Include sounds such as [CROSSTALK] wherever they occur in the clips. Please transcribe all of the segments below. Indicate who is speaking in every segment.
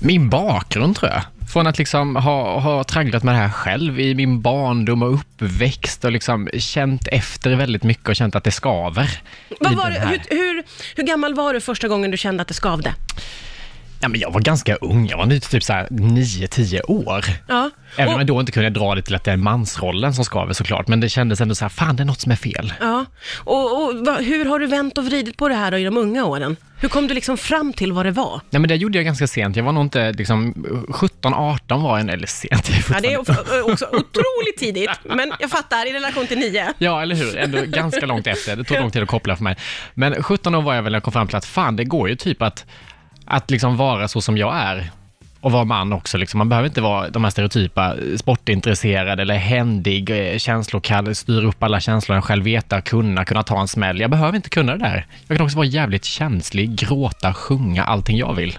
Speaker 1: Min bakgrund tror jag. Från att liksom ha, ha tragglat med det här själv i min barndom och uppväxt och liksom känt efter väldigt mycket och känt att det skaver.
Speaker 2: Vad
Speaker 1: i
Speaker 2: var
Speaker 1: den
Speaker 2: det,
Speaker 1: här-
Speaker 2: hur, hur, hur gammal var du första gången du kände att det skavde?
Speaker 1: Ja, men jag var ganska ung, jag var nu typ så här 9-10 år.
Speaker 2: Ja.
Speaker 1: Även om jag då inte kunde dra det till att det är mansrollen som skaver såklart, men det kändes ändå så här, fan det är något som är fel.
Speaker 2: Ja, och, och hur har du vänt och vridit på det här då i de unga åren? Hur kom du liksom fram till vad det var?
Speaker 1: Nej men det gjorde jag ganska sent, jag var nog inte liksom 17-18 var en, eller sent, jag
Speaker 2: Ja, det är också otroligt tidigt, men jag fattar, i relation till nio.
Speaker 1: Ja, eller hur? Ändå ganska långt efter. Det tog lång tid att koppla för mig. Men 17 år var jag väl när jag kom fram till att fan, det går ju typ att, att liksom vara så som jag är. Och vara man också. Liksom. Man behöver inte vara de här stereotypa sportintresserad eller händig, eh, känslokall, styra upp alla känslor själv, veta, kunna, kunna ta en smäll. Jag behöver inte kunna det där. Jag kan också vara jävligt känslig, gråta, sjunga, allting jag vill.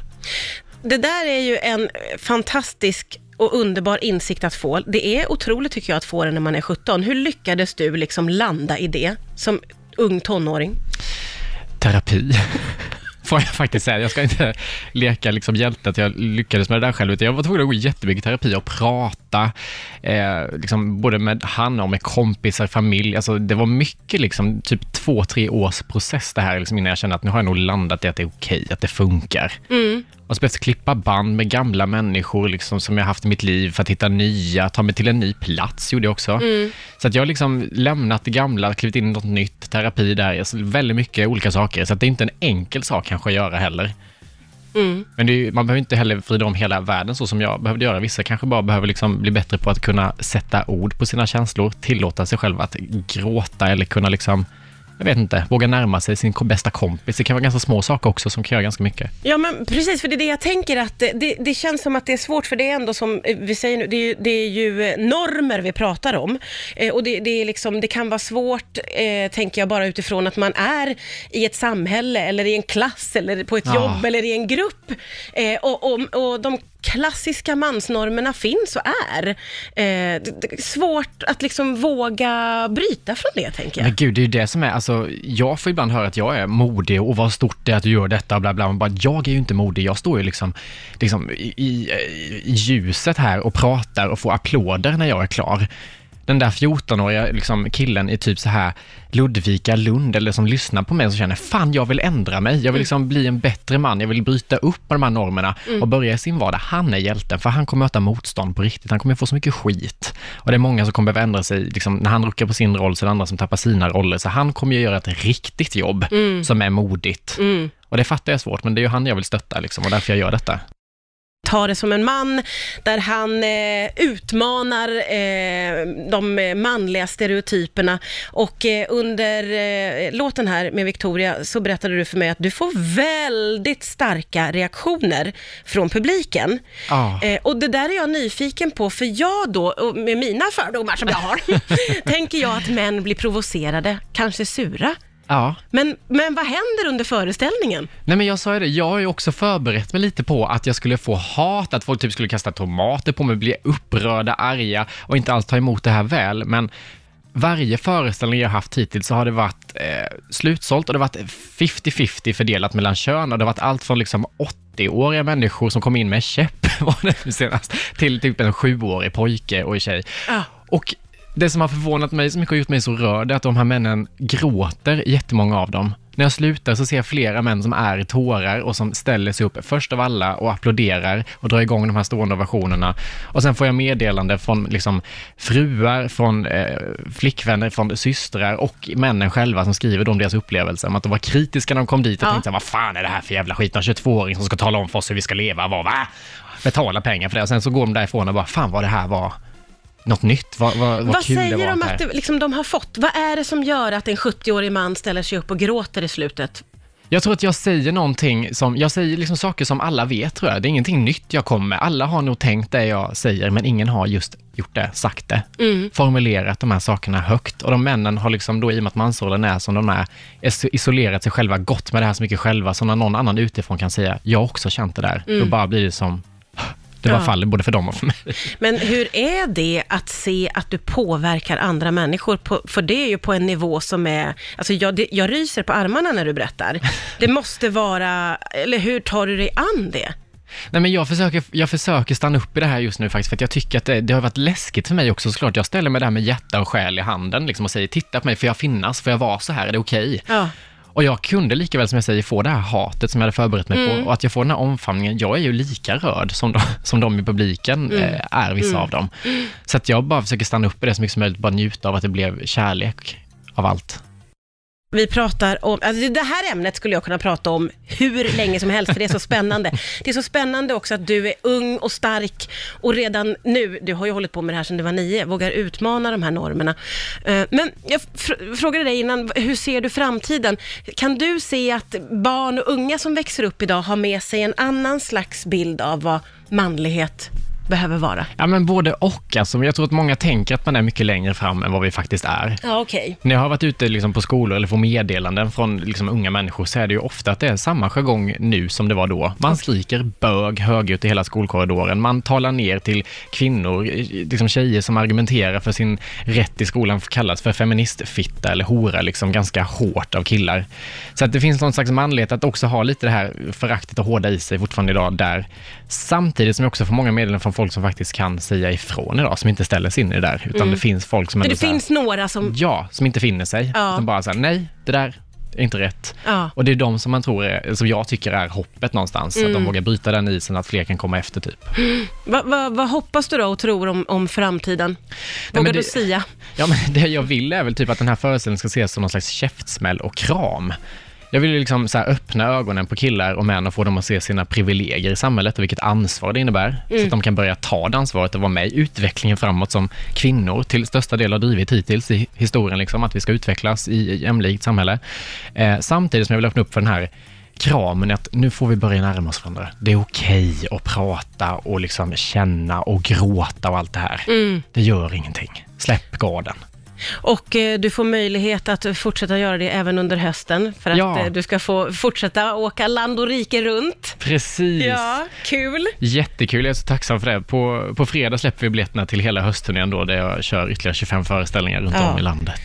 Speaker 2: Det där är ju en fantastisk och underbar insikt att få. Det är otroligt tycker jag att få det när man är 17. Hur lyckades du liksom landa i det som ung tonåring?
Speaker 1: terapi. [LAUGHS] Får jag faktiskt säga. Jag ska inte leka liksom hjälte att jag lyckades med det där själv, utan jag var tvungen att gå jättemycket terapi och prata, eh, liksom både med Hanna och med kompisar, familj. Alltså det var mycket, liksom, typ två, tre års process det här, liksom, innan jag kände att nu har jag nog landat i att det är okej, att det funkar. Och så behövde klippa band med gamla människor liksom, som jag haft i mitt liv för att hitta nya, ta mig till en ny plats gjorde jag också. Så att jag har liksom lämnat det gamla, klivit in i något nytt, terapi där, alltså väldigt mycket olika saker. Så att det är inte en enkel sak kanske att göra heller. Men det är, ju- man behöver inte heller vrida om hela världen så som jag behövde göra. Vissa kanske bara behöver liksom bli bättre på att kunna sätta ord på sina känslor, tillåta sig själv att gråta eller kunna liksom, jag vet inte, våga närma sig sin bästa kompis. Det kan vara ganska små saker också som kan göra ganska mycket.
Speaker 2: Ja, men precis, för det är det jag tänker att det, det, känns som att det är svårt, för det är ändå som eh, vi säger nu, det är ju, det är ju eh, normer vi pratar om. Eh, och det, det, är liksom, det kan vara svårt, eh, tänker jag, bara utifrån att man är i ett samhälle, eller i en klass, eller på ett
Speaker 1: Ja.
Speaker 2: jobb, eller i en grupp. Eh, och, och, och de klassiska mansnormerna finns och är. Eh, svårt att liksom våga bryta från det, tänker jag.
Speaker 1: Men gud, det är ju det som är, alltså, jag får ibland höra att jag är modig och vad stort det är att du gör detta, bla bla. Men bara, jag är ju inte modig, jag står ju liksom, liksom i, i, i ljuset här och pratar och får applåder när jag är klar. Den där 14-åriga liksom, killen i typ så här Ludvika, Lund eller som lyssnar på mig och känner fan jag vill ändra mig, jag vill liksom bli en bättre man, jag vill bryta upp med de här normerna och börja i sin vardag. Han är hjälten för han kommer möta motstånd på riktigt, han kommer få så mycket skit. Och det är många som kommer behöva ändra sig, liksom, när han ruckar på sin roll så är det andra som tappar sina roller, så han kommer ju göra ett riktigt jobb som är modigt. Och det fattar jag svårt, men det är ju han jag vill stötta liksom, och därför jag gör detta.
Speaker 2: Ta det som en man, där han eh, utmanar eh, de manliga stereotyperna. Och eh, under eh, låten här med Victoria så berättade du för mig att du får väldigt starka reaktioner från publiken.
Speaker 1: Ja.
Speaker 2: Eh, och det där är jag nyfiken på, för jag då, med mina fördomar som jag har, [LAUGHS] tänker jag att män blir provocerade, kanske sura.
Speaker 1: Ja.
Speaker 2: Men, men vad händer under föreställningen?
Speaker 1: Nej men jag sa ju det, jag har ju också förberett mig lite på att jag skulle få hat, att folk typ skulle kasta tomater på mig, bli upprörda, arga och inte alls ta emot det här väl. Men varje föreställning jag haft hittills så har det varit eh, slutsålt och det har varit 50-50 fördelat mellan kön och det har varit allt från liksom 80-åriga människor som kom in med käpp, [LAUGHS] var det senast, till typ en sjuårig pojke och tjej.
Speaker 2: Ja.
Speaker 1: Och det som har förvånat mig så mycket och gjort mig så rörd är att de här männen gråter, jättemånga av dem. När jag slutar så ser jag flera män som är i tårar och som ställer sig upp först av alla och applåderar och drar igång de här stående ovationerna. Och sen får jag meddelande från liksom fruar, från eh, flickvänner, från systrar och männen själva som skriver om deras upplevelser, om att de var kritiska när de kom dit och
Speaker 2: Ja.
Speaker 1: tänkte vad fan är det här för jävla skit, någon 22-åring som ska tala om för oss hur vi ska leva, vad, va? Betala pengar för det och sen så går de därifrån och bara, fan vad det här var något nytt, vad, vad, vad,
Speaker 2: Vad
Speaker 1: kul det
Speaker 2: säger
Speaker 1: var.
Speaker 2: de att det, liksom, de har fått? Vad är det som gör att en 70-årig man ställer sig upp och gråter i slutet?
Speaker 1: Jag tror att jag säger någonting som, jag säger liksom saker som alla vet tror jag. Det är ingenting nytt jag kommer med. Alla har nog tänkt det jag säger, men ingen har just gjort det, sagt det. Formulerat de här sakerna högt. Och de männen har liksom då, i och med att mansrollen är som de är, is- isolerat sig själva, gått med det här så mycket själva, så när någon annan utifrån kan säga, jag har också känt det där, då bara blir det som, det bara
Speaker 2: Ja.
Speaker 1: faller både för dem och för mig.
Speaker 2: Men hur är det att se att du påverkar andra människor? På, för det är ju på en nivå som är... Alltså jag, det, jag ryser på armarna när du berättar. Det måste vara... Eller hur tar du dig an det?
Speaker 1: Nej, men jag försöker, jag försöker stanna upp i det här just nu faktiskt, för att jag tycker att det, det har varit läskigt för mig också såklart. Jag ställer mig där med hjärta och själ i handen liksom, och säger, titta på mig, får jag finnas? Får jag vara så här? Är det okej?
Speaker 2: Ja.
Speaker 1: Och jag kunde lika väl som jag säger få det här hatet som jag hade förberett mig på och att jag får den här omfamningen. Jag är ju lika rörd som de, [LAUGHS] som de i publiken eh, är, vissa av dem. Så att jag bara försöker stanna upp i det så mycket som möjligt, bara njuta av att det blev kärlek av allt.
Speaker 2: Vi pratar om, alltså det här ämnet skulle jag kunna prata om hur länge som helst, för det är så spännande. [LAUGHS] Det är så spännande också att du är ung och stark och redan nu, du har ju hållit på med det här sedan du var nio, vågar utmana de här normerna. Eh, Men jag fr- frågade dig innan, hur ser du framtiden? Kan du se att barn och unga som växer upp idag har med sig en annan slags bild av vad manlighet behöver vara?
Speaker 1: Ja, men både och. Alltså, jag tror att många tänker att man är mycket längre fram än vad vi faktiskt är.
Speaker 2: Ja, okej.
Speaker 1: När jag har varit ute liksom på skolor eller får meddelanden från liksom unga människor så är det ju ofta att det är samma jargong nu som det var då. Man skriker bög högljutt i hela skolkorridoren. Man talar ner till kvinnor, liksom tjejer som argumenterar för sin rätt i skolan kallas för feministfitta eller hora liksom ganska hårt av killar. Så att det finns någon slags manlighet att också ha lite det här föraktet och hårda i sig fortfarande idag där. Samtidigt som jag också får många meddelanden från folk som faktiskt kan säga ifrån idag, som inte ställer sig in i det där, utan det finns folk som ändå
Speaker 2: det
Speaker 1: så här-
Speaker 2: finns några som...
Speaker 1: Ja, som inte finner sig.
Speaker 2: Ja.
Speaker 1: Som bara säger nej, det där är inte rätt.
Speaker 2: Ja.
Speaker 1: Och det är de som man tror är, som jag tycker är hoppet någonstans.
Speaker 2: Mm.
Speaker 1: Att de vågar bryta den isen, att fler kan komma efter typ. [GASPS]
Speaker 2: Vad va, vad hoppas du då och tror om, om framtiden? Vågar
Speaker 1: det-
Speaker 2: du sia?
Speaker 1: Ja, men det jag vill är väl typ att den här föreställningen ska ses som någon slags käftsmäll och kram. Jag vill ju liksom så öppna ögonen på killar och män och få dem att se sina privilegier i samhället och vilket ansvar det innebär. Så att de kan börja ta det ansvaret och vara med i utvecklingen framåt som kvinnor till största del har drivit hittills i historien, liksom, att vi ska utvecklas i jämlikt samhälle. Eh, samtidigt som jag vill öppna upp för den här kramen, att nu får vi börja närma oss varandra. Det är okej att prata och liksom känna och gråta och allt det här. Det gör ingenting. Släpp garden.
Speaker 2: Och eh, du får möjlighet att fortsätta göra det även under hösten, för att
Speaker 1: Ja.
Speaker 2: eh, du ska få fortsätta åka land och rike runt.
Speaker 1: Precis.
Speaker 2: Ja, kul.
Speaker 1: Jättekul, jag är så tacksam för det. På, på fredag släpper vi biljetterna till hela höstturnén då, där jag kör ytterligare 25 föreställningar runt
Speaker 2: Ja.
Speaker 1: om i landet.